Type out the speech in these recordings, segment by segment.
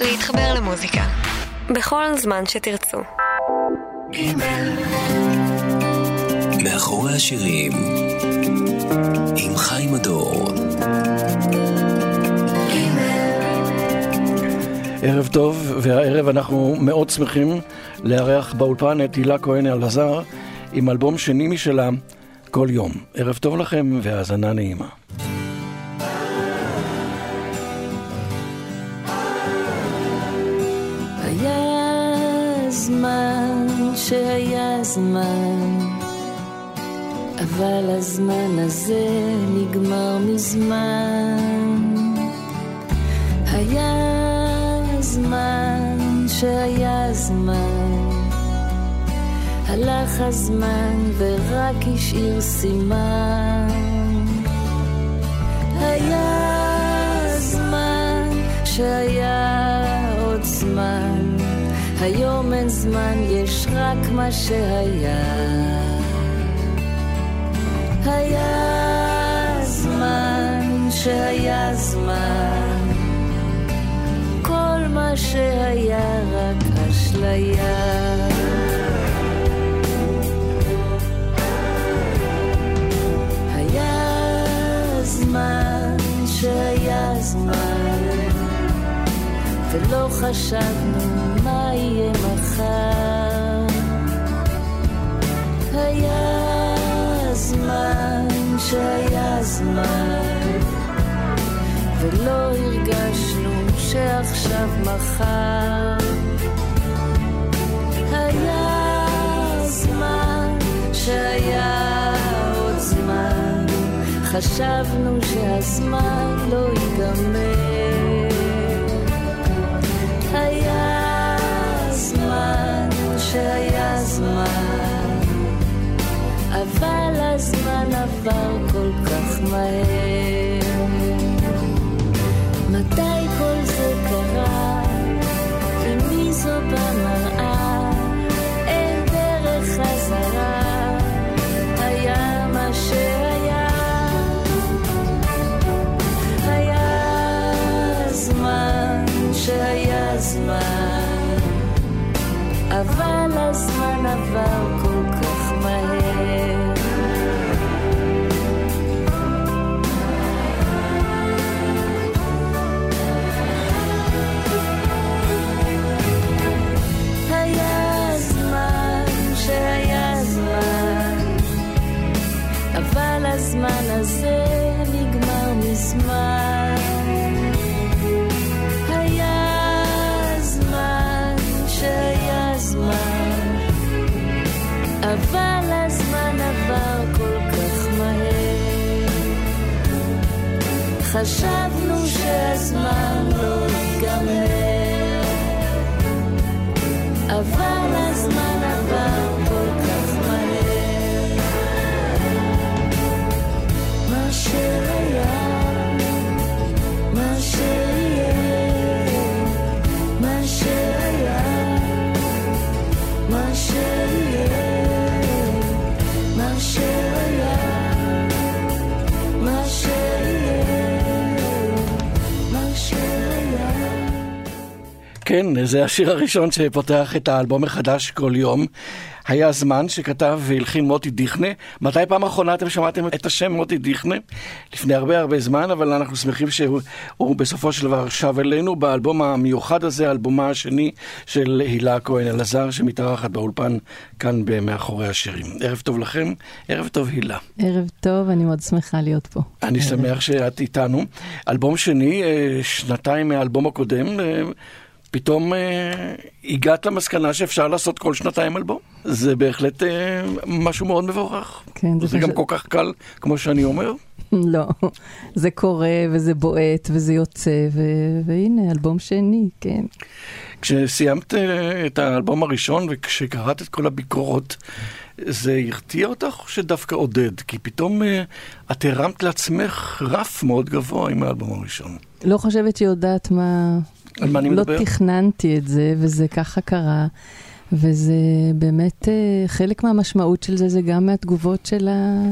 להתחבר למוזיקה. בכל זמן שתרצו. מאחורי השירים עם חיים הדור ערב טוב, והערב אנחנו מאוד שמחים לארח באולפן את הילה כהן אלעזר עם אלבום שני משלה, כל יום. ערב טוב לכם והאזנה נעימה. שהיה זמן, אבל הזמן הזה נגמר מזמן. היה זמן שהיה זמן, הלך הזמן ורק השאיר סימן. היה זמן שהיה עוד זמן, היום אין זמן, יש רק מה שהיה. היה זמן שהיה זמן, כל מה שהיה רק אשליה. זמן שהיה זמן, ולא חשבנו חשבנו שהזמן לא ייגמר. זמן שהיה זמן, אבל הזמן עבר כל כך מהר. מתי כל זה קרה? ומי זו במראה? אבל חשבנו שהזמן לא ייגמר, אבל הזמן כן, זה השיר הראשון שפותח את האלבום החדש כל יום. היה זמן שכתב והלחין מוטי דיכנה. מתי פעם אחרונה אתם שמעתם את השם מוטי דיכנה? לפני הרבה הרבה זמן, אבל אנחנו שמחים שהוא הוא בסופו של דבר שב אלינו באלבום המיוחד הזה, האלבומה השני של הילה כהן אלעזר, שמתארחת באולפן כאן מאחורי השירים. ערב טוב לכם, ערב טוב הילה. ערב טוב, אני מאוד שמחה להיות פה. אני ערב. שמח שאת איתנו. אלבום שני, אה, שנתיים מהאלבום הקודם, אה, פתאום אה, הגעת למסקנה שאפשר לעשות כל שנתיים אלבום. זה בהחלט אה, משהו מאוד מבורך. כן, זה זה גם פשוט- כל כך קל, כמו שאני אומר. לא, זה קורה וזה בועט וזה יוצא, ו- והנה, אלבום שני, כן. כשסיימת אה, את האלבום הראשון וכשקראת את כל הביקורות, זה הרתיע אותך או שדווקא עודד? כי פתאום אה, את הרמת לעצמך רף מאוד גבוה עם האלבום הראשון. לא חושבת שהיא יודעת מה... על מה אני לא מדבר? תכננתי את זה, וזה ככה קרה. וזה באמת, אה, חלק מהמשמעות של זה, זה גם מהתגובות של, ה...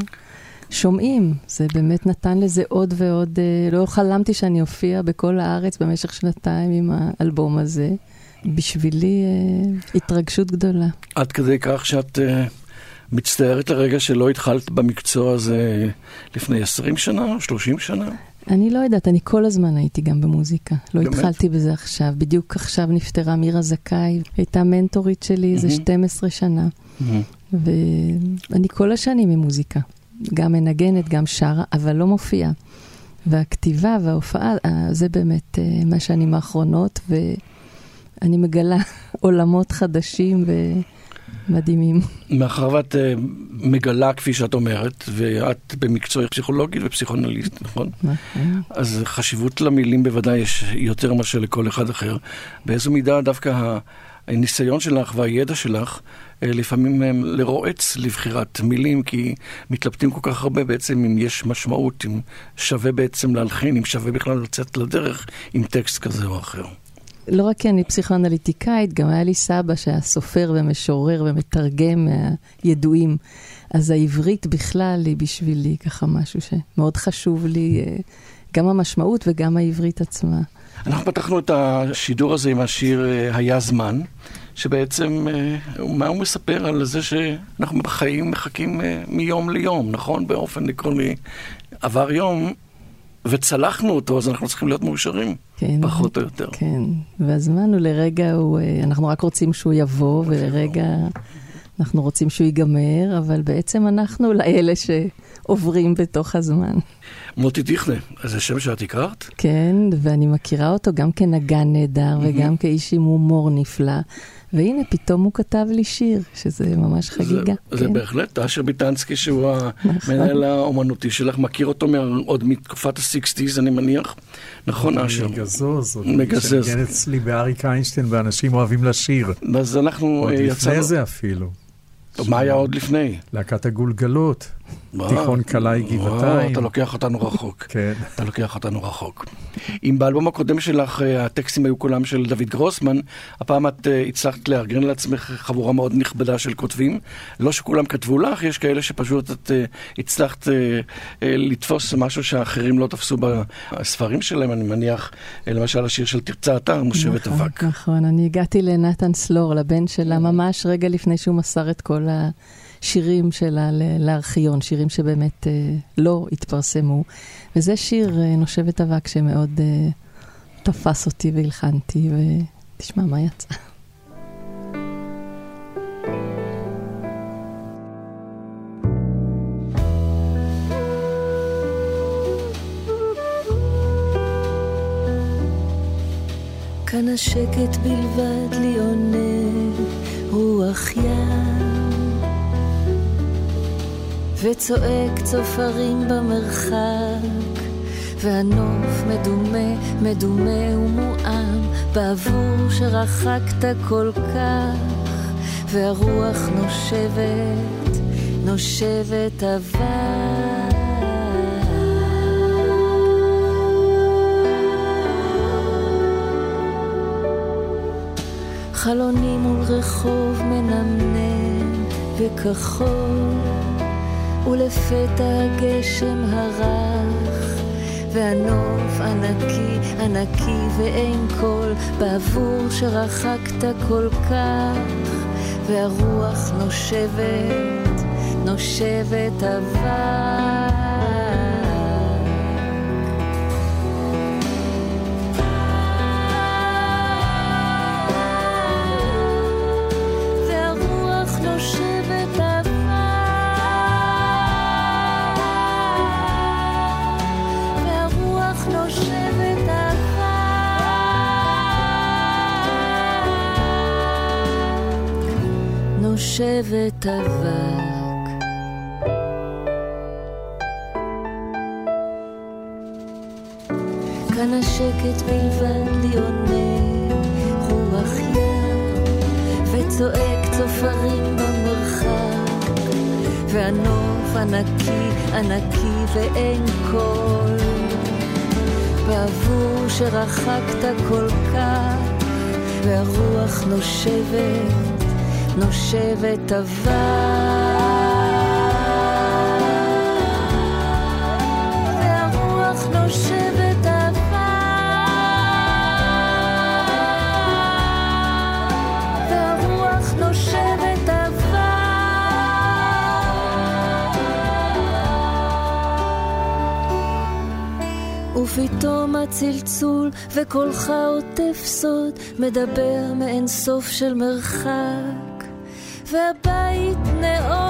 שומעים. זה באמת נתן לזה עוד ועוד, אה, לא חלמתי שאני אופיע בכל הארץ במשך שנתיים עם האלבום הזה. בשבילי אה, התרגשות גדולה. עד כדי כך שאת מצטערת לרגע שלא התחלת במקצוע הזה לפני 20 שנה או 30 שנה? אני לא יודעת, אני כל הזמן הייתי גם במוזיקה. לא באמת? התחלתי בזה עכשיו. בדיוק עכשיו נפטרה מירה זכאי, הייתה מנטורית שלי איזה מהמם. 12 שנה. ואני כל השנים עם מוזיקה. גם מנגנת, גם שרה, אבל לא מופיעה. והכתיבה וההופעה, אה, זה באמת אה, מהשנים האחרונות, ואני מגלה עולמות חדשים ומדהימים. מאחר ואת אה, מגלה, כפי שאת אומרת, ואת במקצוע פסיכולוגית ופסיכונליסט, נכון? נכון. אז חשיבות למילים בוודאי יש יותר מאשר לכל אחד אחר. באיזו מידה דווקא הניסיון שלך והידע שלך אה, לפעמים הם לרועץ לבחירת מילים, כי מתלבטים כל כך הרבה בעצם אם יש משמעות, אם שווה בעצם להלחין, אם שווה בכלל לצאת לדרך עם טקסט כזה או אחר. לא רק כי אני פסיכואנליטיקאית, גם היה לי סבא שהיה סופר ומשורר ומתרגם מהידועים. אז העברית בכלל היא בשבילי ככה משהו שמאוד חשוב לי, אה, גם המשמעות וגם העברית עצמה. אנחנו פתחנו את השידור הזה עם השיר אה, היה זמן, שבעצם, אה, מה הוא מספר על זה שאנחנו בחיים מחכים מיום ליום, נכון? באופן עקרוני. עבר יום וצלחנו אותו, אז אנחנו צריכים להיות מאושרים, כן. פחות או יותר. כן, והזמן הוא לרגע, הוא, אה, אנחנו רק רוצים שהוא יבוא, ולרגע אנחנו רוצים שהוא ייגמר, אבל בעצם אנחנו אולי אלה שעוברים בתוך הזמן. מוטי דיכנה, זה שם שאת הכרת? כן, ואני מכירה אותו גם כנגן נהדר וגם כאיש עם הומור נפלא. והנה, פתאום הוא כתב לי שיר, שזה ממש חגיגה. זה, זה כן. בהחלט, אשר ביטנסקי, שהוא נכון. המנהל האומנותי שלך, מכיר אותו מה, עוד מתקופת ה-60's, אני מניח. נכון, אשר? מגזוז, עוד מגזז. שניגן אצלי באריק איינשטיין, ואנשים אוהבים לשיר. אז אנחנו עוד אה, יצאנו... לפני זה אפילו. מה היה עוד לפני? להקת הגולגלות, תיכון קלעי גבעתיים. אתה לוקח אותנו רחוק. כן. אתה לוקח אותנו רחוק. אם באלבום הקודם שלך אה, הטקסטים היו כולם של דוד גרוסמן, הפעם את אה, הצלחת לארגן לעצמך חבורה מאוד נכבדה של כותבים. לא שכולם כתבו לך, יש כאלה שפשוט את אה, הצלחת לתפוס משהו שאחרים לא תפסו בספרים שלהם, אני מניח, למשל השיר של תרצה אתר, מושבת נכון, אבק. נכון, אני הגעתי לנתן סלור, לבן שלה, ממש רגע לפני שהוא מסר את כל השירים שלה לארכיון, שירים שבאמת אה, לא התפרסמו. וזה שיר, אה, נושבת אבק, שמאוד אה, תפס אותי והלחנתי, ותשמע מה יצא. כאן השקט בלבד לי עונה רוח ים וצועק צופרים במרחק והנוף מדומה, מדומה ומועם בעבור שרחקת כל כך והרוח נושבת, נושבת אבק חלוני מול רחוב מנמנם וכחול, ולפתע הגשם הרך, והנוף ענקי, ענקי ואין קול, בעבור שרחקת כל כך, והרוח נושבת, נושבת אבק. אבק. כאן השקט בלבד לי עונה רוח ים וצועק צופרים במרחק. והנוף ענקי ענקי ואין קול. בעבור שרחקת כל כך והרוח נושבת נושבת אבק והרוח נושבת אבק והרוח נושבת אבק ופתאום הצלצול וקולך עוטף סוד מדבר מאין סוף של מרחק. והבית נאור.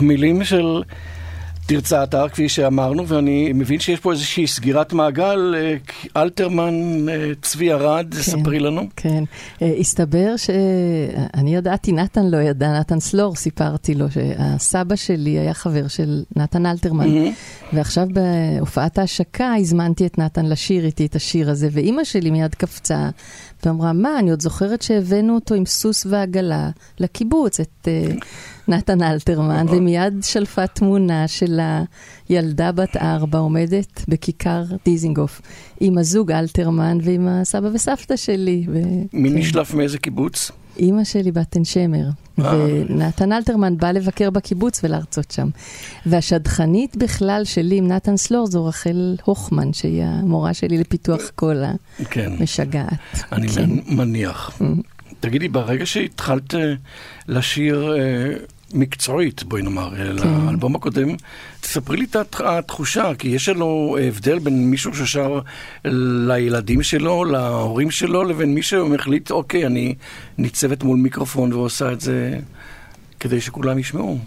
המילים של תרצה אתר, כפי שאמרנו, ואני מבין שיש פה איזושהי סגירת מעגל. אה, אלתרמן, אה, צבי ארד, ספרי לנו. כן. אה, הסתבר שאני ידעתי, נתן לא ידע, נתן סלור, סיפרתי לו שהסבא שלי היה חבר של נתן אלתרמן. ועכשיו בהופעת ההשקה הזמנתי את נתן לשיר איתי את השיר הזה, ואימא שלי מיד קפצה ואמרה, מה, אני עוד זוכרת שהבאנו אותו עם סוס ועגלה לקיבוץ, את uh, נתן אלתרמן, ומיד שלפה תמונה של הילדה בת ארבע עומדת בכיכר דיזינגוף, עם הזוג אלתרמן ועם הסבא וסבתא שלי. ו... מי כן. נשלף מאיזה קיבוץ? אימא שלי בת עין שמר, אה. ונתן אלתרמן בא לבקר בקיבוץ ולהרצות שם. והשדכנית בכלל שלי עם נתן סלור זו רחל הוכמן, שהיא המורה שלי לפיתוח קול כן, המשגעת. אני כן. מניח. תגידי, ברגע שהתחלת אה, לשיר אה, מקצועית, בואי נאמר, אה, לאלבום הקודם, תספרי לי את הת- התחושה, כי יש לו הבדל בין מישהו ששר לילדים שלו, להורים שלו, לבין מי שהחליט, אוקיי, אני ניצבת מול מיקרופון ועושה את זה כדי שכולם ישמעו.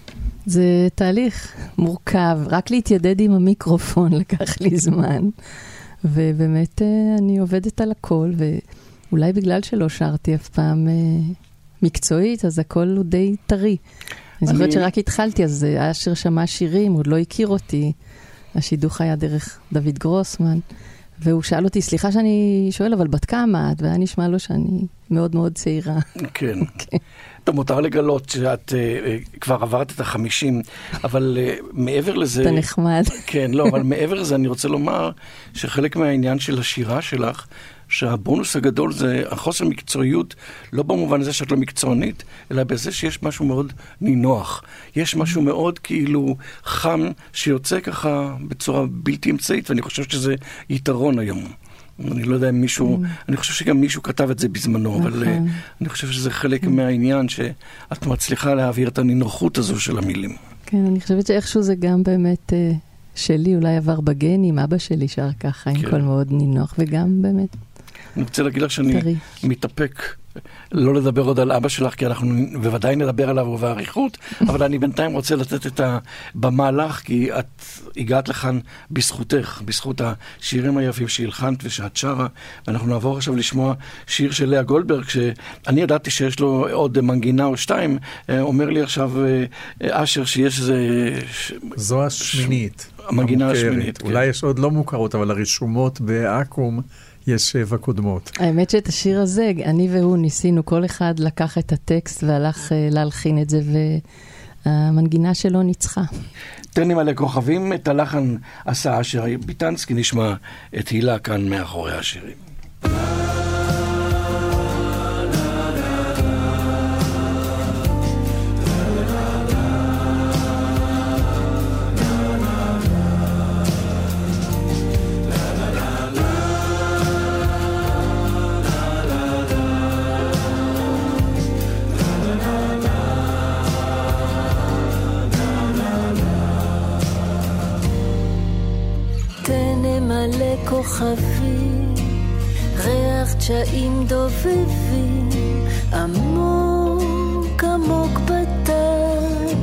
זה תהליך מורכב, רק להתיידד עם המיקרופון לקח לי זמן. ובאמת אה, אני עובדת על הכל, ואולי בגלל שלא שרתי אף פעם אה, מקצועית, אז הכל הוא די טרי. אני זוכרת שרק התחלתי, אז אשר שמע שירים, הוא לא הכיר אותי. השידוך היה דרך דוד גרוסמן, והוא שאל אותי, סליחה שאני שואל, אבל בת כמה את? והיה נשמע לו שאני מאוד מאוד צעירה. כן. טוב, מותר לגלות שאת אה, כבר עברת את החמישים, אבל אה, מעבר לזה... אתה נחמד. כן, לא, אבל מעבר לזה אני רוצה לומר שחלק מהעניין של השירה שלך, שהבונוס הגדול זה החוסר מקצועיות, לא במובן הזה שאת לא מקצוענית, אלא בזה שיש משהו מאוד נינוח. יש משהו מאוד כאילו חם שיוצא ככה בצורה בלתי אמצעית, ואני חושב שזה יתרון היום. אני לא יודע אם מישהו, אני חושב שגם מישהו כתב את זה בזמנו, אבל נכון. אה, אני חושב שזה חלק מהעניין שאת מצליחה להעביר את הנינוחות הזו של המילים. כן, אני חושבת שאיכשהו זה גם באמת אה, שלי, אולי עבר בגנים, אבא שלי שר ככה, עם כן. קול מאוד נינוח, וגם באמת אני רוצה להגיד לך שאני. מתאפק לא לדבר עוד על אבא שלך, כי אנחנו בוודאי נדבר עליו באריכות, אבל אני בינתיים רוצה לתת את הבמה לך, כי את הגעת לכאן בזכותך, בזכות השירים היפים שהלחנת ושאת שרה, ואנחנו נעבור עכשיו לשמוע שיר של לאה גולדברג, שאני ידעתי שיש לו עוד מנגינה או שתיים, אה, אומר לי עכשיו אה, אשר שיש איזה... זו השמינית. המנגינה המוכרת. השמינית, כן. אולי יש עוד לא מוכרות, אבל הרשומות בעכו"ם יש שבע קודמות. האמת שאת השיר הזה, אני והוא ניסינו, כל אחד לקח את הטקסט והלך אה, להלחין את זה, והמנגינה שלו ניצחה. תן לי מלא כוכבים, את הלחן עשה אשר ביטנסקי, נשמע את הילה כאן מאחורי השירים. כוכבים, ריח צ'אים דובבים, עמוק עמוק בטל,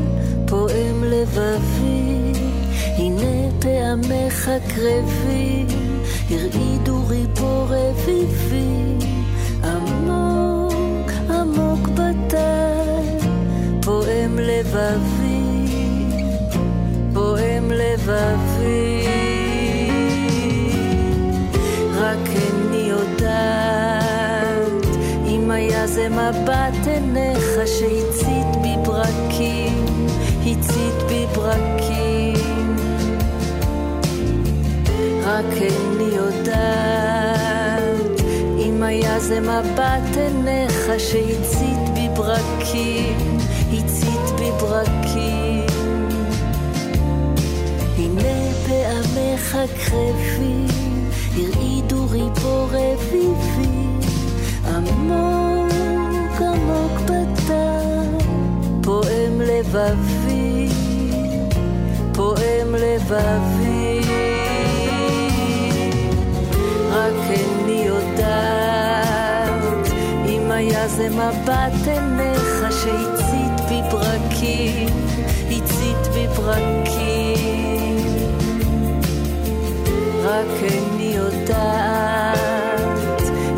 פועם לבבי, הנה טעמך קרבים, הרעידו ריבו רביבים, עמוק עמוק בטל, פועם לבבי, פועם לבבי. זה מבט עיניך שהציע בברקים, הצית בי ברקים. רק איני יודעת אם היה זה מבט עיניך שהצית בי ברקים, הצית בי ברקים. הנה פעמך קרבים, הרעידו ריבו רביבי, עמוק לבבי, פועם לבבי. רק איני יודעת אם היה זה מבט עיניך שהצית בי ברקים, הצית בי ברקים. רק איני יודעת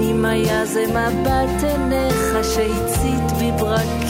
אם היה זה מבט עיניך שהצית בי ברקים,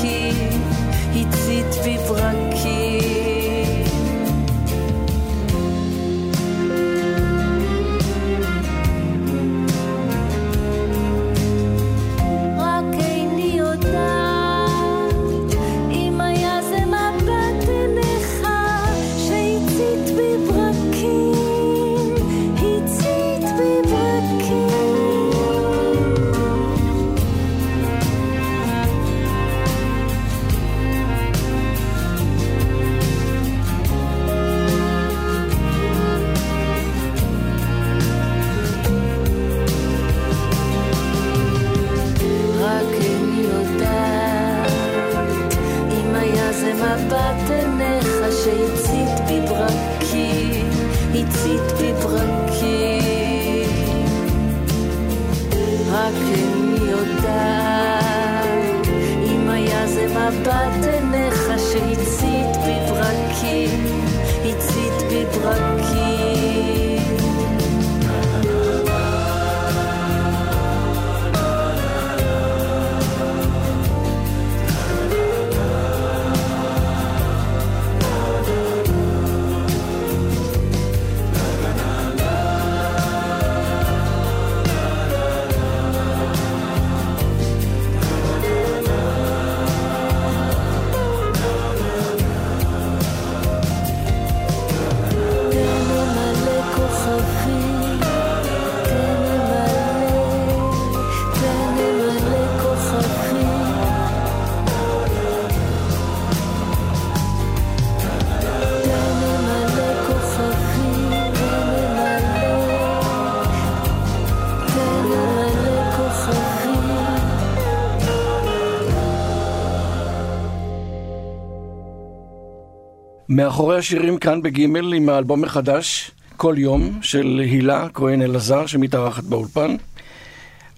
מאחורי השירים כאן בגימל עם האלבום החדש, כל יום, של הילה כהן אלעזר, שמתארחת באולפן.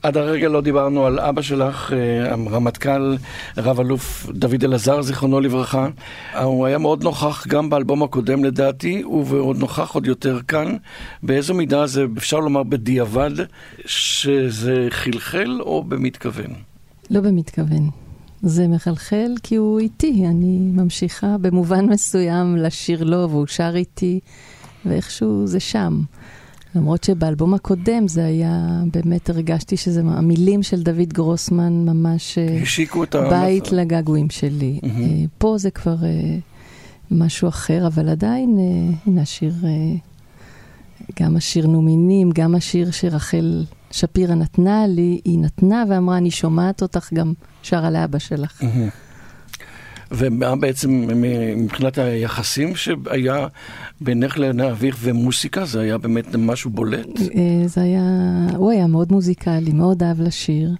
עד הרגע לא דיברנו על אבא שלך, אה, הרמטכ"ל, רב-אלוף דוד אלעזר, זיכרונו לברכה. הוא היה מאוד נוכח גם באלבום הקודם לדעתי, ועוד נוכח עוד יותר כאן. באיזו מידה זה, אפשר לומר בדיעבד, שזה חלחל או במתכוון? לא במתכוון. זה מחלחל כי הוא איתי, אני ממשיכה במובן מסוים לשיר לו והוא שר איתי, ואיכשהו זה שם. למרות שבאלבום הקודם זה היה, באמת הרגשתי שזה, המילים של דוד גרוסמן ממש אה. בית לגעגועים שלי. אה, פה זה כבר אה, משהו אחר, אבל עדיין, הנה השיר, גם השיר נומינים, גם השיר שרחל שפירא נתנה לי, היא נתנה ואמרה, אני שומעת אותך גם שרה לאבא שלך. ומה בעצם מבחינת היחסים שהיה בינך לבין אביך ומוסיקה, זה היה באמת משהו בולט? אה, זה היה, הוא היה מאוד מוזיקלי, מאוד אהב לשיר.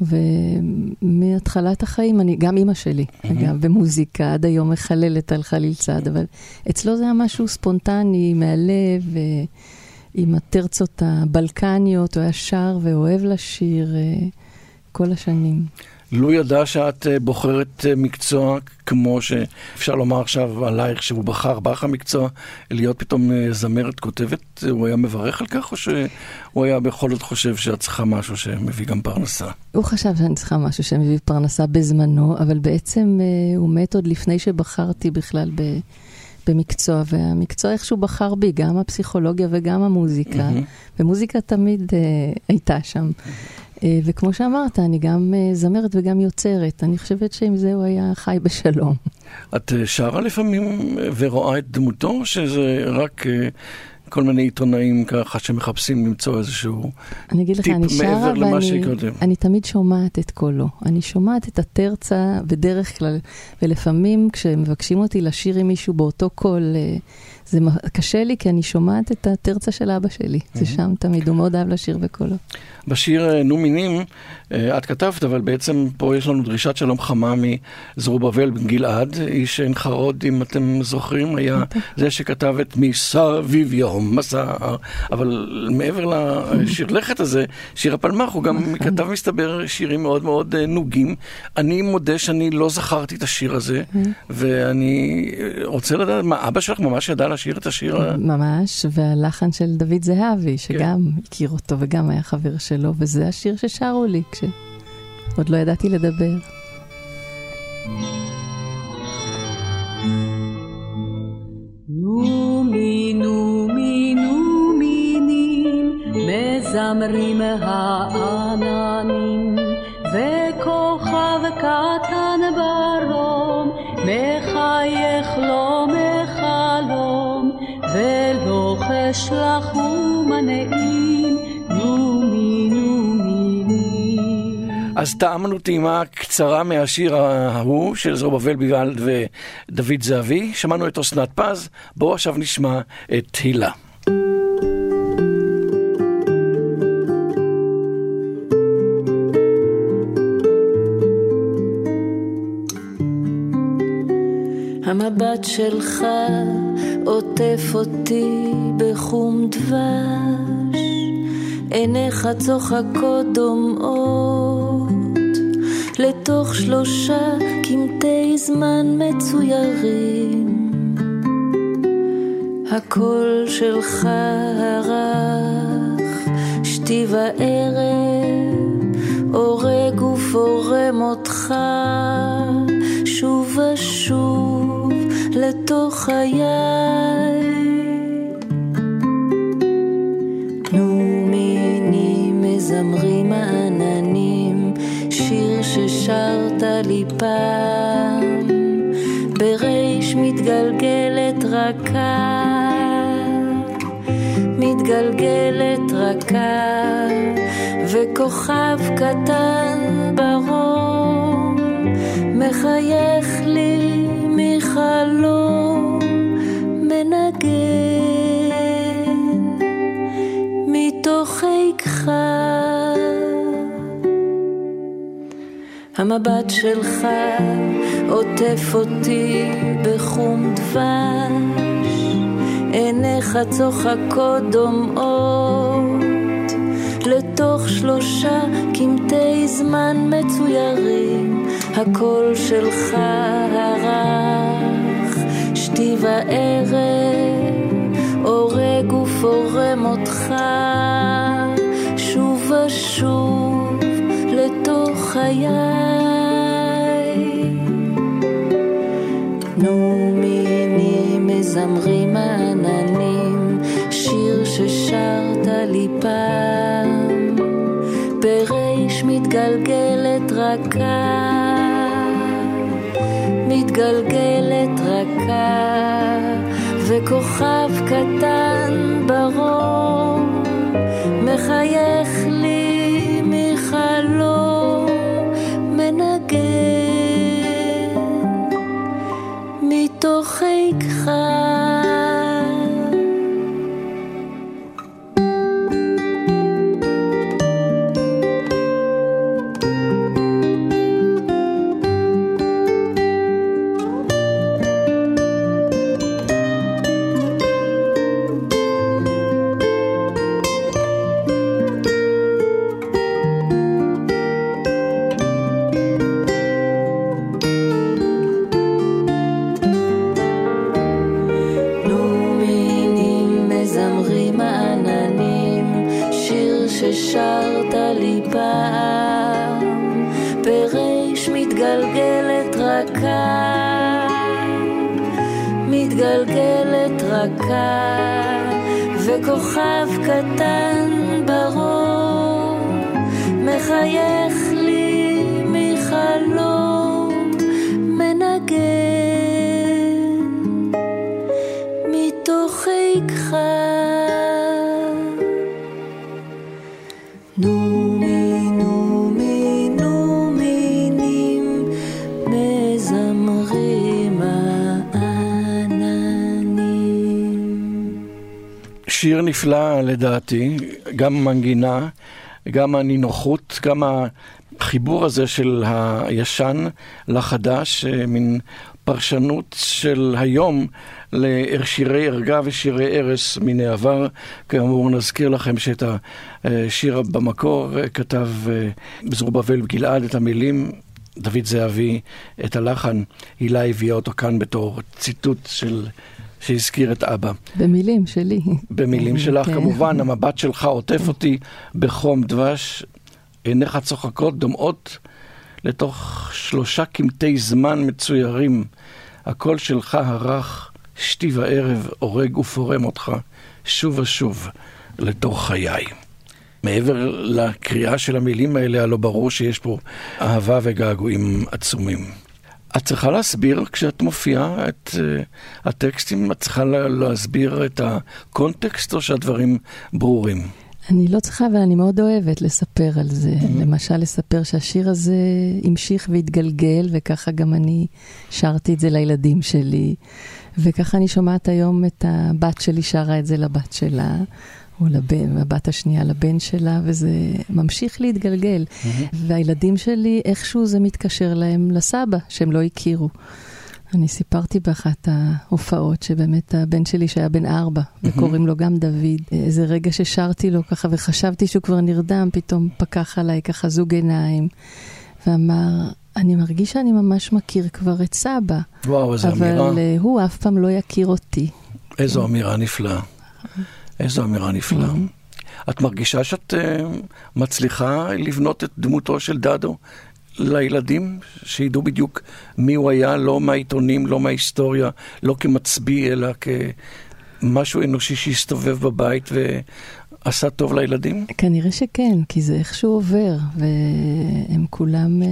ומהתחלת החיים, אני, גם אימא שלי, אגב, במוזיקה, עד היום מחללת על חליל צעד, אבל אצלו זה היה משהו ספונטני, מהלב, אה, עם הטרצות הבלקניות, הוא היה שר ואוהב לשיר אה, כל השנים. לו ידע שאת אה, בוחרת אה, מקצוע כמו שאפשר לומר עכשיו עלייך שהוא בחר בך המקצוע, להיות פתאום זמרת כותבת, הוא היה מברך על כך או שהוא היה בכל זאת חושב שאת צריכה משהו שמביא גם פרנסה? הוא חשב שאני צריכה משהו שמביא פרנסה בזמנו, אבל בעצם הוא מת עוד לפני שבחרתי בכלל ב, במקצוע, והמקצוע איכשהו בחר בי, גם הפסיכולוגיה וגם המוזיקה, מהמם. ומוזיקה תמיד אה, הייתה שם. אה, וכמו שאמרת, אני גם אה, זמרת וגם יוצרת. אני חושבת שעם זה הוא היה חי בשלום. את אה, שרה לפעמים אה, ורואה את דמותו, שזה רק אה, כל מיני עיתונאים ככה שמחפשים למצוא איזשהו אגיד לך, טיפ אני שרה מעבר למה ואני שקודם. אני תמיד שומעת את קולו. אני שומעת את הטרצה בדרך כלל, ולפעמים כשמבקשים אותי לשיר עם מישהו באותו קול, אה, זה קשה לי כי אני שומעת את הטרצה של אבא שלי. זה שם תמיד, הוא מאוד אהב לשיר בקולו. בשיר אה, נו מינים, אה, את כתבת, אבל בעצם פה יש לנו דרישת שלום חמה מזרובבל בן גלעד, איש עין חרוד, אם אתם זוכרים, היה זה שכתב את מסביב יום מסע, אבל מעבר לשיר לכת הזה, שיר הפלמ"ח, הוא גם כתב מסתבר שירים מאוד מאוד אה, נוגים. אני מודה שאני לא זכרתי את השיר הזה, ואני רוצה לדעת, מה, אבא שלך ממש ידע לשיר את השיר. ממש, והלחן של דוד זהבי, שגם הכיר אותו וגם היה חבר שלו, וזה השיר ששרו לי כשעוד לא ידעתי לדבר. נומי נומי נומינים מזמרים העננים וכוכב קטן ברום מחייך מחלום ולוחש לך ומנעים נומי נומינים אז טעמנו טעימה קצרה מהשיר ההוא של זרובבל ביגאלד ודוד זהבי, שמענו את אסנת פז, בואו עכשיו נשמע את הילה. המבט שלך עוטף אותי בחום דבש, עיניך צוחקות דומעות, לתוך שלושה קמטי זמן מצוירים. הקול שלך הרך, שתי וערב, הורג ופורם אותך לתוך חיי. תנו מיני מזמרים העננים, שיר ששרת לי פעם, בריש מתגלגלת רכה, מתגלגלת רכה, וכוכב קטן ברום, מחייך לי המבט שלך עוטף אותי בחום דבש, עיניך צוחקות דומעות, לתוך שלושה קמטי זמן מצוירים, הקול שלך הרך, שתי וערב, הורג ופורם אותך, שוב ושוב חיי. תנו מיני מזמרים העננים, שיר ששרת לי פעם, בריש מתגלגלת רכה, מתגלגלת רכה, וכוכב קטן ברום, מחייך קטן ברום, מחייך שיר נפלא לדעתי, גם מנגינה, גם הנינוחות, גם החיבור הזה של הישן לחדש, אה, מין פרשנות של היום לשירי ערגה ושירי ערש מן העבר. כאמור, נזכיר לכם שאת השיר במקור אה, כתב אה, זרובבל גלעד את המילים. דוד זהבי את הלחן, הילה הביאה אותו כאן בתור ציטוט של, שהזכיר את אבא. במילים שלי. במילים שלך כן. כמובן, המבט שלך עוטף אותי בחום דבש, עיניך צוחקות, דומעות לתוך שלושה קמטי זמן מצוירים. הקול שלך הרך, שתי וערב, הורג ופורם אותך, שוב ושוב, לתוך חיי. מעבר לקריאה של המילים האלה, הלא ברור שיש פה אהבה וגעגועים עצומים. את צריכה להסביר כשאת מופיעה את uh, הטקסטים, את צריכה לה, להסביר את הקונטקסט או שהדברים ברורים? אני לא צריכה, אבל אני מאוד אוהבת לספר על זה. למשל, לספר שהשיר הזה המשיך והתגלגל, וככה גם אני שרתי את זה לילדים שלי. וככה אני שומעת היום את הבת שלי שרה את זה לבת שלה, או לבן, הבת השנייה לבן שלה, וזה ממשיך להתגלגל. והילדים שלי, איכשהו זה מתקשר להם לסבא, שהם לא הכירו. אני סיפרתי באחת ההופעות שבאמת הבן שלי שהיה בן ארבע, וקוראים לו גם דוד, איזה רגע ששרתי לו ככה וחשבתי שהוא כבר נרדם, פתאום פקח עליי ככה זוג עיניים, ואמר, אני מרגיש שאני ממש מכיר כבר את סבא, וואו, איזו אבל אמירה. אה, הוא אף פעם לא יכיר אותי. איזו אמירה נפלאה. איזו אמירה נפלאה. את מרגישה שאת uh, מצליחה לבנות את דמותו של דדו לילדים, שידעו בדיוק מי הוא היה, לא מהעיתונים, לא מההיסטוריה, לא כמצביא, אלא כמשהו אנושי שהסתובב בבית ועשה טוב לילדים? כנראה שכן, כי זה איכשהו עובר, והם כולם אה,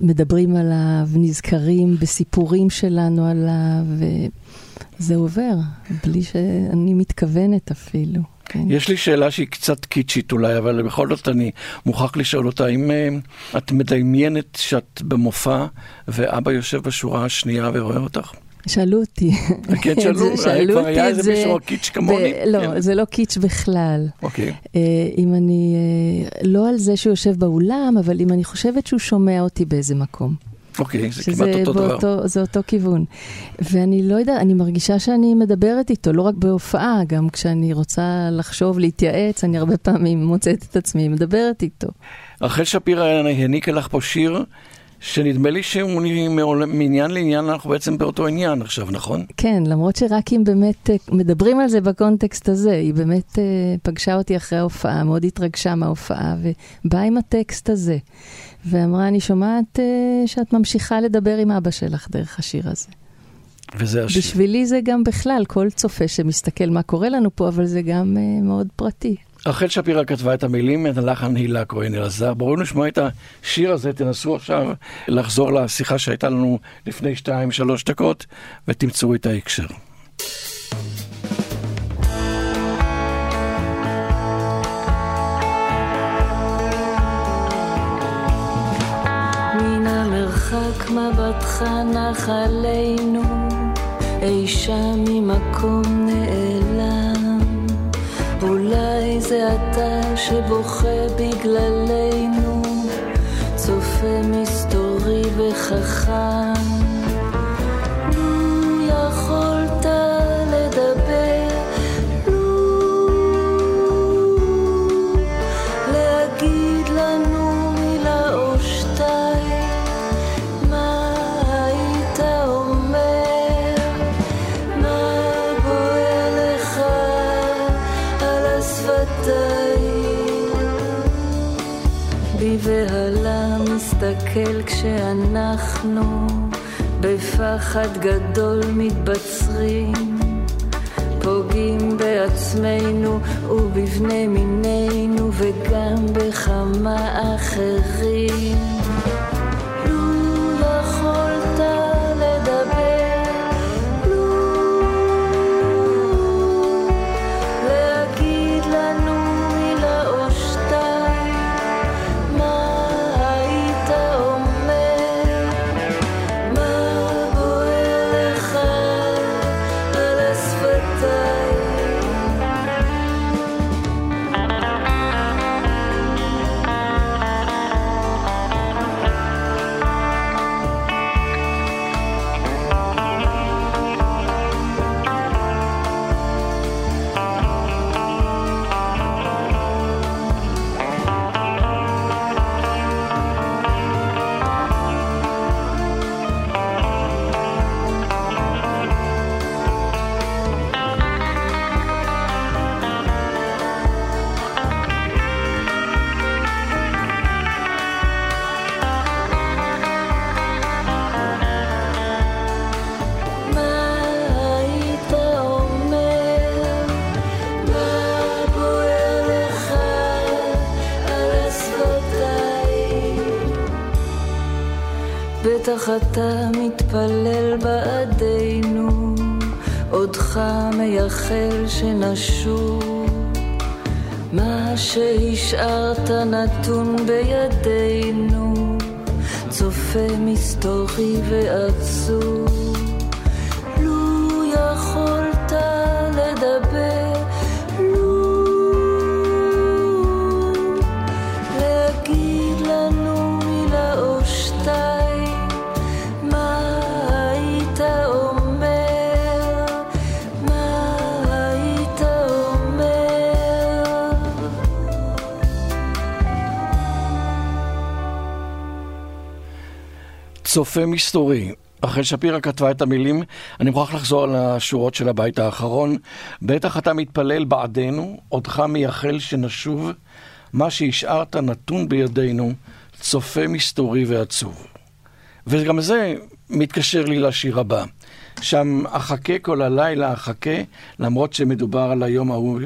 מדברים עליו, נזכרים בסיפורים שלנו עליו, וזה עובר, בלי שאני מתכוונת אפילו. כן. יש לי שאלה שהיא קצת קיצ'ית אולי, אבל בכל זאת אני מוכרח לשאול אותה. האם אה, את מדמיינת שאת במופע ואבא יושב בשורה השנייה ורואה אותך? שאלו אותי. כן, שאלו, שאלו כבר היה איזה זה. מישהו קיץ' כמוני. לא, כן. זה לא קיץ' בכלל. אוקיי. אה, אם אני, אה, לא על זה שהוא יושב באולם, אבל אם אני חושבת שהוא שומע אותי באיזה מקום. אוקיי, זה כמעט אותו דבר. באותו, זה אותו כיוון. ואני לא יודעת, אני מרגישה שאני מדברת איתו, לא רק בהופעה, גם כשאני רוצה לחשוב, להתייעץ, אני הרבה פעמים מוצאת את עצמי מדברת איתו. רחל שפירא העניקה לך פה שיר, שנדמה לי שהוא מעניין לעניין, אנחנו בעצם באותו עניין עכשיו, נכון? כן, למרות שרק אם באמת אה, מדברים על זה בקונטקסט הזה, היא באמת אה, פגשה אותי אחרי ההופעה, מאוד התרגשה מההופעה, ובאה עם הטקסט הזה. ואמרה, אני שומעת אה, שאת ממשיכה לדבר עם אבא שלך דרך השיר הזה. וזה השיר. בשבילי זה גם בכלל, כל צופה שמסתכל מה קורה לנו פה, אבל זה גם מאוד פרטי. רחל שפירא כתבה את המילים, את הלחן הילה כהן אלעזר. בואו נשמע את השיר הזה, תנסו עכשיו לחזור לשיחה שהייתה לנו לפני שתיים, שלוש דקות, ותמצאו את ההקשר. מן המרחק מבטך נח עלינו, אי שם ממקום נעלם. אולי זה אתה שבוכה בגללנו, צופה מסתורי וחכם. כשאנחנו בפחד גדול מתבצרים פוגעים בעצמנו ובבני מינינו וגם בכמה אחרים. אתה מתפלל בעדינו, עודך מייחל שנשוב. מה שהשארת נתון בידינו, צופה מסתורי ועצוב. צופה מסתורי. רחל שפירא כתבה את המילים, אני מוכרח לחזור על השורות של הבית האחרון. בטח אתה מתפלל בעדנו, עודך מייחל שנשוב, מה שהשארת נתון בידינו, צופה מסתורי ועצוב. וגם זה מתקשר לי לשיר הבא. שם אחכה כל הלילה, אחכה, למרות שמדובר על היום ההוא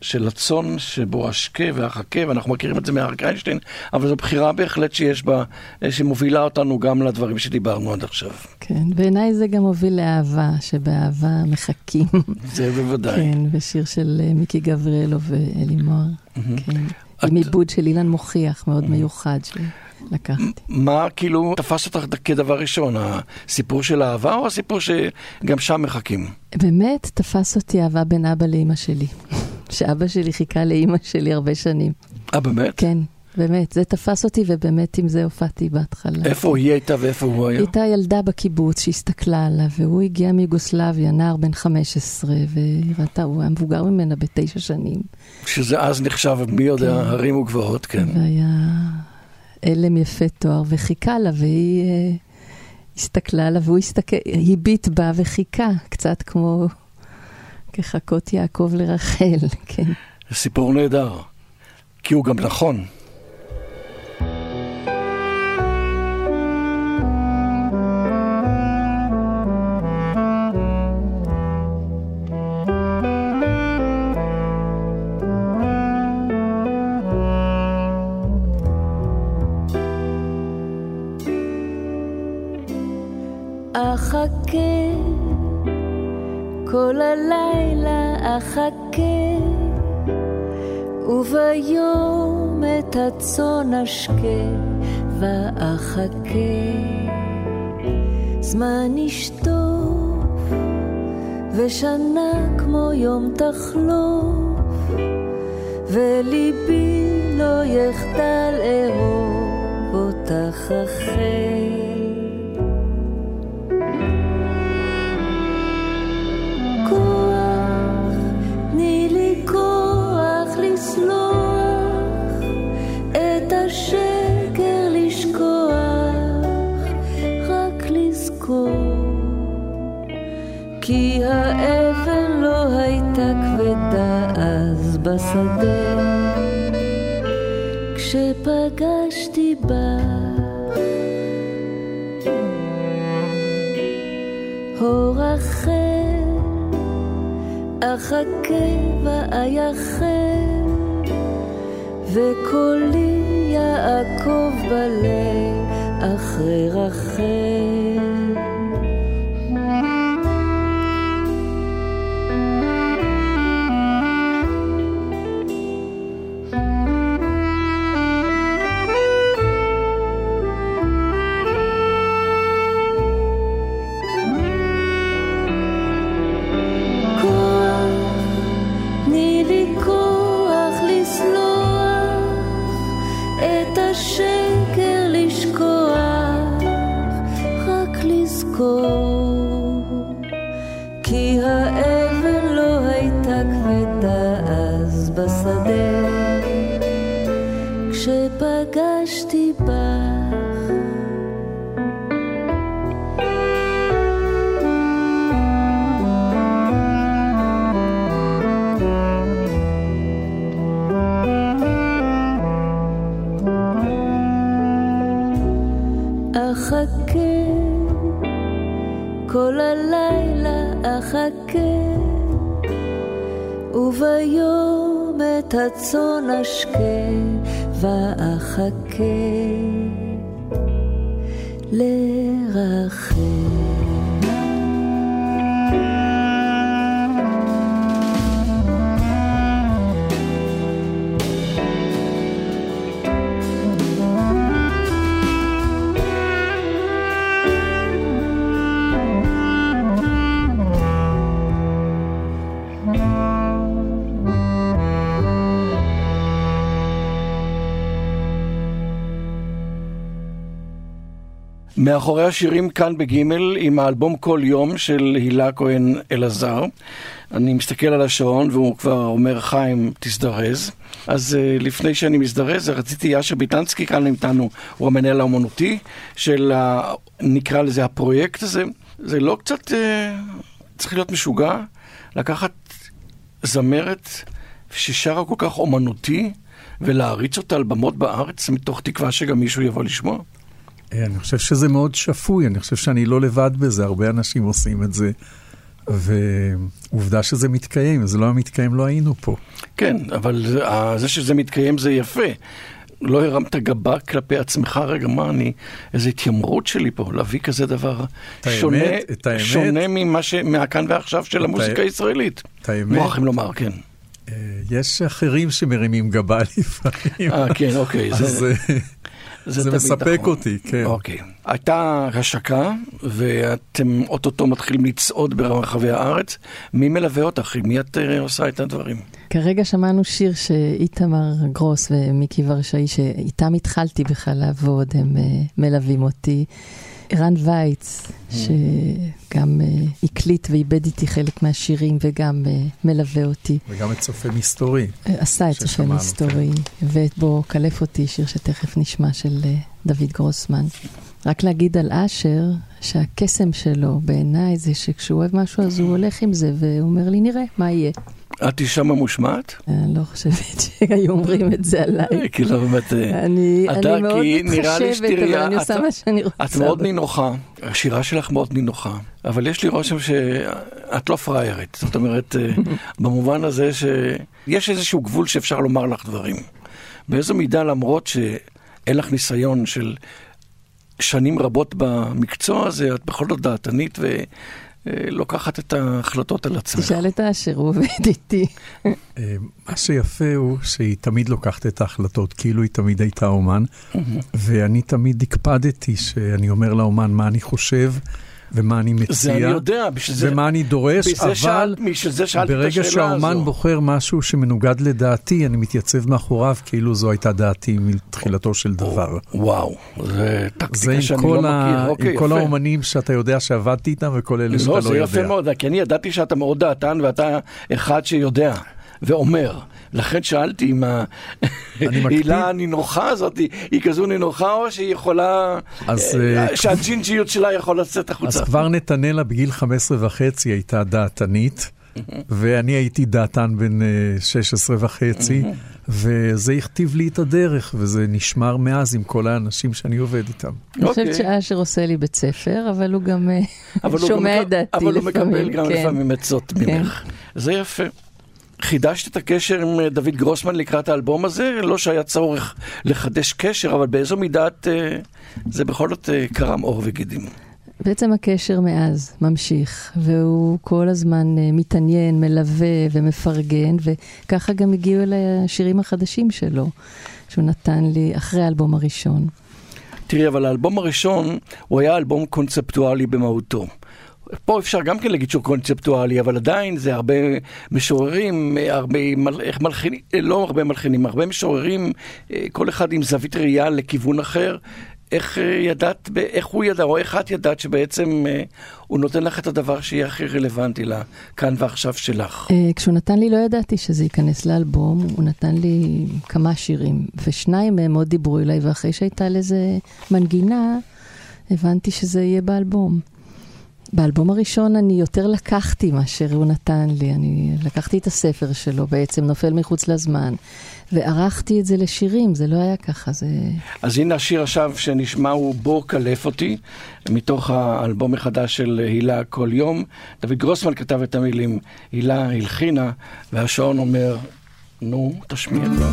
של הצאן שבו אשקה ואחכה, ואנחנו מכירים את זה מהרק איינשטיין, אבל זו בחירה בהחלט שיש בה, שמובילה אותנו גם לדברים שדיברנו עד עכשיו. כן, בעיניי זה גם מוביל לאהבה, שבאהבה מחכים. זה בוודאי. כן, ושיר של אה, מיקי גבריאלו ואלי מוהר. כן. עם עיבוד של אילן מוכיח, מאוד מיוחד. לקחתי. מה כאילו תפס אותך כדבר ראשון, הסיפור של אהבה או הסיפור שגם שם מחכים? באמת תפס אותי אהבה בין אבא לאימא שלי. שאבא שלי חיכה לאימא שלי הרבה שנים. אה, באמת? כן, באמת. זה תפס אותי ובאמת עם זה הופעתי בהתחלה. איפה היא הייתה ואיפה הוא היה? הייתה ילדה בקיבוץ שהסתכלה עליו, והוא הגיע מיוגוסלביה, נער בן 15, והיא ראתה, הוא היה מבוגר ממנה בתשע שנים. שזה אז נחשב, מי יודע, כן. הרים וגבעות, כן. והיה הלם יפה תואר, וחיכה לה, והיא uh, הסתכלה עליו, והוא הסתכל, הביט בה וחיכה, קצת כמו כחכות יעקב לרחל, כן. זה סיפור נהדר, כי הוא גם נכון. אשקה ואחכה. זמן ישטוף, ושנה כמו יום תחלוף, וליבי לא יחדל אהוב אותך אחר. בשדה, כשפגשתי בה. הו רחל, אחכה ואייחל, וקולי יעקב בלב אחרי רחל. מאחורי השירים כאן בגימל עם האלבום כל יום של הילה כהן אלעזר. אני מסתכל על השעון והוא כבר אומר חיים תזדרז. אז uh, לפני שאני מזדרז רציתי יאשר ביטנסקי כאן איתנו, הוא המנהל האומנותי של ה... נקרא לזה הפרויקט הזה. זה לא קצת uh, צריך להיות משוגע לקחת זמרת ששרה כל כך אומנותי ולהריץ אותה על במות בארץ מתוך תקווה שגם מישהו יבוא לשמוע? אה, אני חושב שזה מאוד שפוי, אני חושב שאני לא לבד בזה, הרבה אנשים עושים את זה. ועובדה שזה מתקיים, זה לא היה מתקיים, לא היינו פה. כן, אבל זה שזה מתקיים זה יפה. לא הרמת גבה כלפי עצמך, רגע, מה אני, איזו התיימרות שלי פה, להביא כזה דבר שונה, את האמת, שונה ממה ש... מהכאן ועכשיו של המוזיקה הישראלית. את האמת. מוכרחים לומר, כן. אה, יש אחרים שמרימים גבה לפעמים. אה, כן, אוקיי. זה... זה, זה מספק נכון. אותי, כן. אוקיי. הייתה השקה, ואתם אוטוטו מתחילים לצעוד ברחבי הארץ. מי מלווה אותך? מי את uh, עושה את הדברים? כרגע שמענו שיר שאיתמר גרוס ומיקי ורשאי, שאיתם התחלתי בכלל לעבוד, הם uh, מלווים אותי. ערן וייץ, mm. שגם uh, הקליט ואיבד איתי חלק מהשירים וגם uh, מלווה אותי. וגם את צופה מסתורי. Uh, עשה את צופה מסתורי, כן. ואת בו קלף אותי, שיר שתכף נשמע של דוד גרוסמן. רק להגיד על אשר, שהקסם שלו בעיניי זה שכשהוא אוהב משהו אז הוא הולך עם זה, והוא אומר לי, נראה מה יהיה. את אישה ממושמעת? אני לא חושבת שהיו אומרים את זה עליי. כאילו באמת, אני מאוד מתחשבת, אבל אני עושה מה שאני רוצה. את מאוד נינוחה, השירה שלך מאוד נינוחה, אבל יש לי רושם שאת לא פריירית. זאת אומרת, אה, במובן הזה שיש איזשהו גבול שאפשר לומר לך דברים. באיזו מידה, למרות שאין לך ניסיון של שנים רבות במקצוע הזה, את בכל זאת דעתנית ו... אה, לוקחת את ההחלטות על עצמך. תשאל את האשר, הוא עובד איתי. מה שיפה הוא שהיא תמיד לוקחת את ההחלטות, כאילו היא תמיד הייתה אומן, ואני תמיד הקפדתי שאני אומר לאומן מה אני חושב. ומה אני מציע, זה אני יודע, בשביל זה, ומה אני דורש, אבל שאל, זה ברגע שהאומן. בוחר משהו שמנוגד לדעתי, אני מתייצב מאחוריו כאילו זו הייתה דעתי מתחילתו של דבר. וואו, זה טקטיקה שאני לא מכיר, אוקיי, עם כל האומנים שאתה יודע שעבדתי איתם וכל אלה לא, שאתה לא יודע. לא, זה יפה מאוד, כי אני ידעתי שאתה מאוד דעתן ואתה אחד שיודע. ואומר. לכן שאלתי אם ההילה הנינוחה הזאת היא כזו נינוחה או שהיא יכולה, אז, אה, שהג'ינג'יות שלה יכול לצאת החוצה. אז כבר נתנאלה בגיל 15 וחצי הייתה דעתנית. ואני הייתי דעתן בן 16 אה, וחצי, וזה הכתיב לי את הדרך, וזה נשמר מאז עם כל האנשים שאני עובד איתם. אני חושבת אוקיי. שאשר עושה לי בית ספר, אבל הוא גם אה, שומע את דעתי לפעמים. אבל הוא מקבל גם כן. לפעמים עצות ממך. זה יפה. חידשת את הקשר עם אה, דוד גרוסמן לקראת האלבום הזה? לא שהיה צורך לחדש קשר, אבל באיזו מידה את, אה, זה בכל זאת אה, קרם עור וגידים. בעצם הקשר מאז ממשיך, והוא כל הזמן מתעניין, מלווה ומפרגן, וככה גם הגיעו אליי השירים החדשים שלו, שהוא נתן לי אחרי האלבום הראשון. תראי, אבל האלבום הראשון הוא היה אלבום קונספטואלי במהותו. פה אפשר גם כן להגיד שהוא קונספטואלי, אבל עדיין זה הרבה משוררים, הרבה, מל- מלחינים, אה, לא הרבה מלחינים, הרבה משוררים, אה, כל אחד עם זווית ראייה לכיוון אחר. איך אה, ידעת, איך הוא ידע, או איך את ידעת שבעצם הוא נותן לך את הדבר שיהיה הכי רלוונטי לכאן ועכשיו שלך. כשהוא נתן לי, לא ידעתי שזה ייכנס לאלבום, הוא נתן לי כמה שירים, ושניים מהם מאוד דיברו אליי, ואחרי שהייתה לזה מנגינה, הבנתי שזה יהיה באלבום. באלבום הראשון אני יותר לקחתי מאשר הוא נתן לי, אני לקחתי את הספר שלו בעצם, נופל מחוץ לזמן, וערכתי את זה לשירים, זה לא היה ככה, זה... אז הנה השיר עכשיו שנשמע הוא בוא קלף אותי, מתוך האלבום החדש של הילה כל יום. דוד גרוסמן כתב את המילים, הילה הלחינה, והשעון אומר, נו, תשמיע כבר.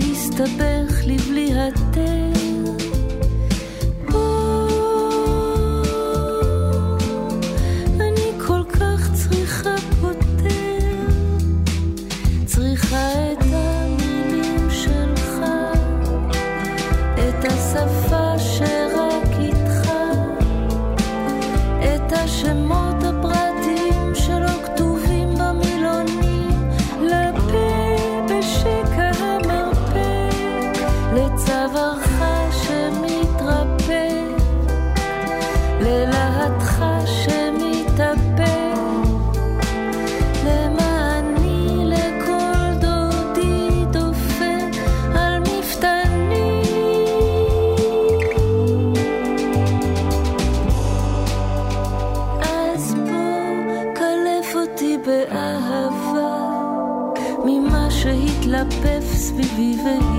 שהסתבך לי בלי היתר 我想要。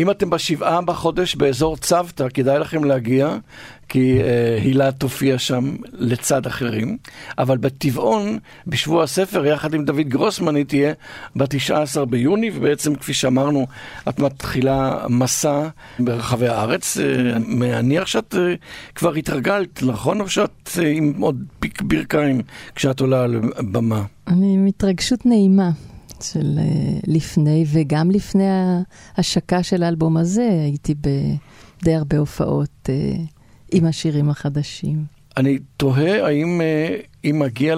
אם אתם בשבעה בחודש באזור צוותא, כדאי לכם להגיע, כי אה, הילה תופיע שם לצד אחרים. אבל בטבעון, בשבוע הספר, יחד עם דוד גרוסמן, היא תהיה ב-19 ביוני, ובעצם, כפי שאמרנו, את מתחילה מסע ברחבי הארץ. אה, מניח שאת אה, כבר התרגלת, נכון? או שאת עם עוד פיק ברכיים כשאת עולה על במה? אני עם התרגשות נעימה. של uh, לפני, וגם לפני ההשקה של האלבום הזה, הייתי בדי הרבה הופעות uh, עם השירים החדשים. אני תוהה האם uh, אם מגיע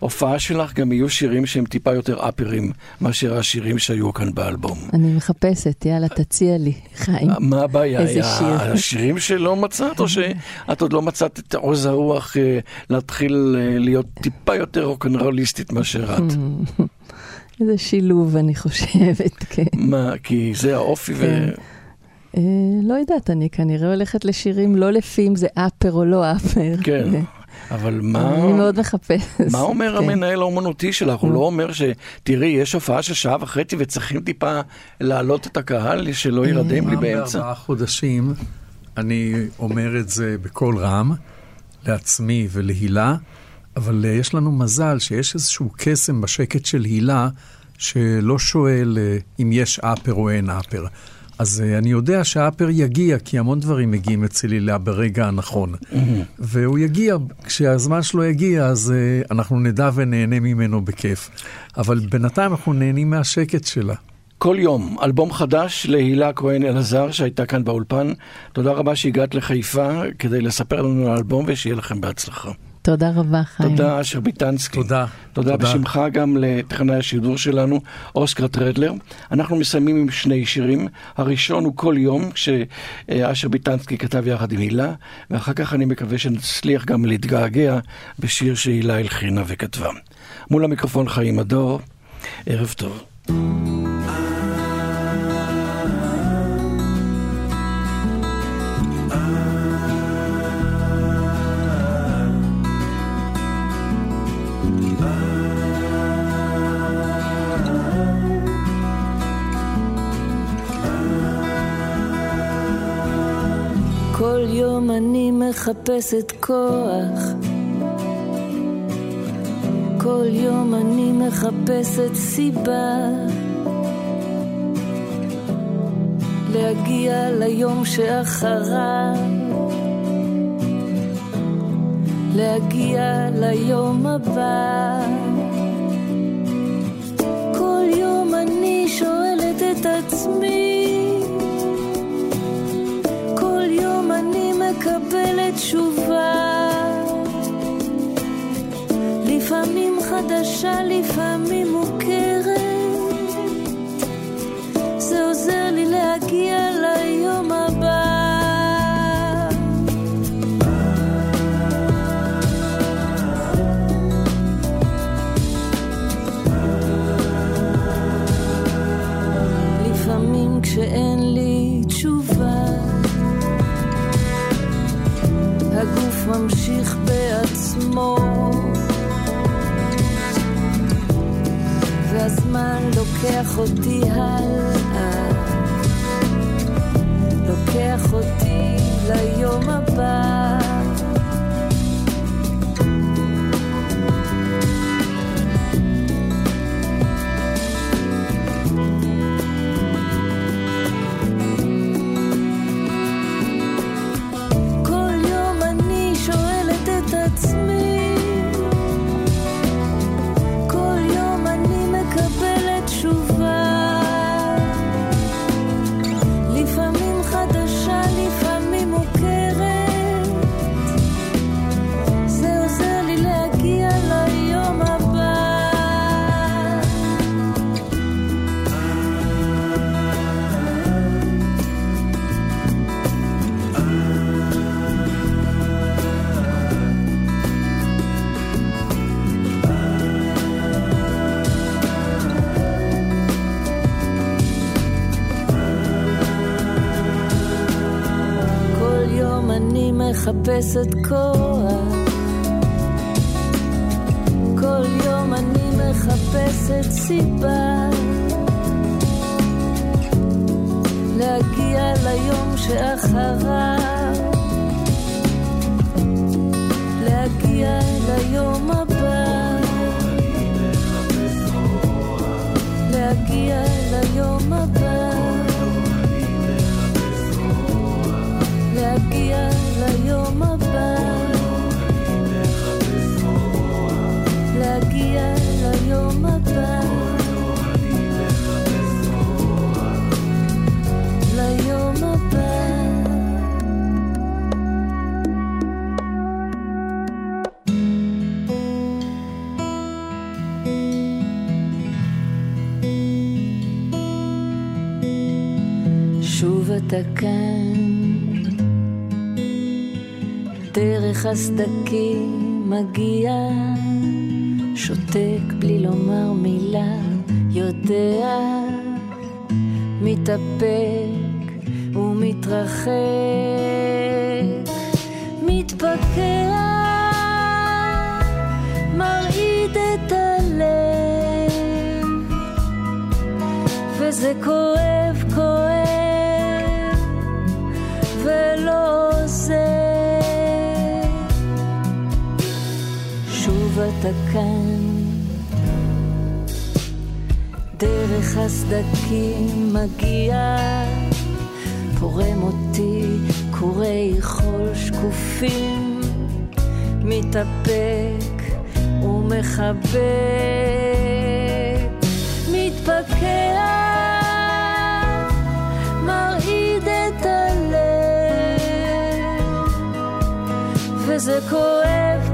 להופעה שלך גם יהיו שירים שהם טיפה יותר אפרים מאשר השירים שהיו כאן באלבום. אני מחפשת, יאללה, תציע לי, חיים. מה הבעיה? איזה שיר. השירים שלא מצאת, או שאת עוד לא מצאת את עוז הרוח להתחיל להיות טיפה יותר רוקנרוליסטית מאשר את? איזה שילוב, אני חושבת, כן. מה, כי זה האופי כן. ו... אה, לא יודעת, אני כנראה הולכת לשירים לא לפי אם זה אפר או לא אפר. כן. אבל מה... אני מאוד מחפש. מה אומר כן. המנהל האומנותי שלך? הוא לא אומר שתראי, יש הופעה של שעה וחצי וצריכים טיפה להעלות את הקהל, שלא יירדם לי פעם באמצע? בארבעה חודשים, אני אומר את זה בקול רם, לעצמי ולהילה, אבל אה, יש לנו מזל שיש איזשהו קסם בשקט של הילה, שלא שואל אה, אם יש אפר או אין אפר. אז uh, אני יודע שהאפר יגיע, כי המון דברים מגיעים אצל הילה ברגע הנכון. והוא יגיע, כשהזמן שלו יגיע, אז אנחנו נדע ונהנה ממנו בכיף. אבל בינתיים אנחנו נהנים מהשקט שלה. כל יום, אלבום חדש להילה כהן אלעזר שהייתה כאן באולפן. תודה רבה שהגעת לחיפה כדי לספר לנו על האלבום ושיהיה לכם בהצלחה. תודה רבה, חיים. תודה, אשר ביטנסקי. תודה. תודה תודה. בשמך גם לטכנאי השידור שלנו, אוסקר טרדלר. אנחנו מסיימים עם שני שירים. הראשון הוא כל יום, כשאשר ביטנסקי כתב יחד עם הילה, ואחר כך אני מקווה שנצליח גם להתגעגע בשיר שהילה הלחינה וכתבה. מול המיקרופון חיים הדור, ערב טוב. מחפשת כוח. כל יום אני מחפשת סיבה להגיע ליום שאחריו, להגיע ליום הבא. כל יום אני שואלת את עצמי מקבלת תשובה. לפעמים חדשה, לפעמים מוכרת. זה עוזר לי להגיע הגוף ממשיך בעצמו. והזמן לוקח אותי הלאה. לוקח אותי ליום הבא מחפשת כוח. כל יום אני מחפשת סיבה. להגיע ליום שאחריו, להגיע ליום הבא, להגיע ליום הבא, הסדקים מגיע, שותק בלי לומר מילה, יודע, מתאפק ומתרחק, מתפקע, מרעיד את הלב, וזה כואב, כאן. דרך הסדקים מגיע, פורם אותי קורי חול שקופים, מתאפק ומחבק, מתפקע, כואב, כואב,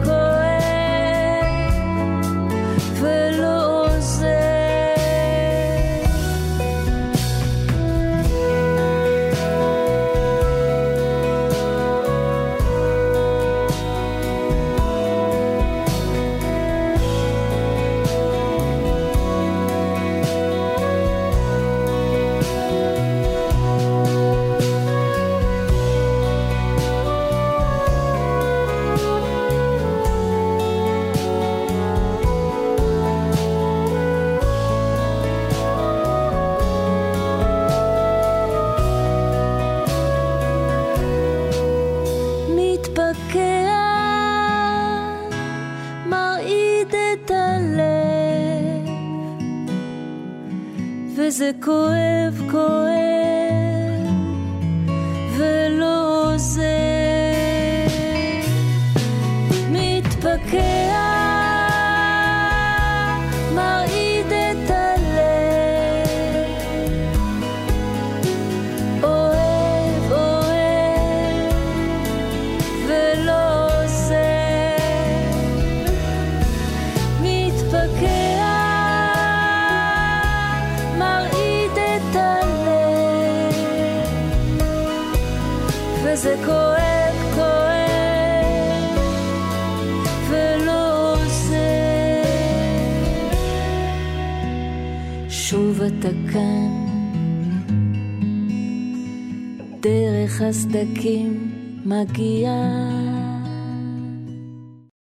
וזה דרך הסדקים מגיע.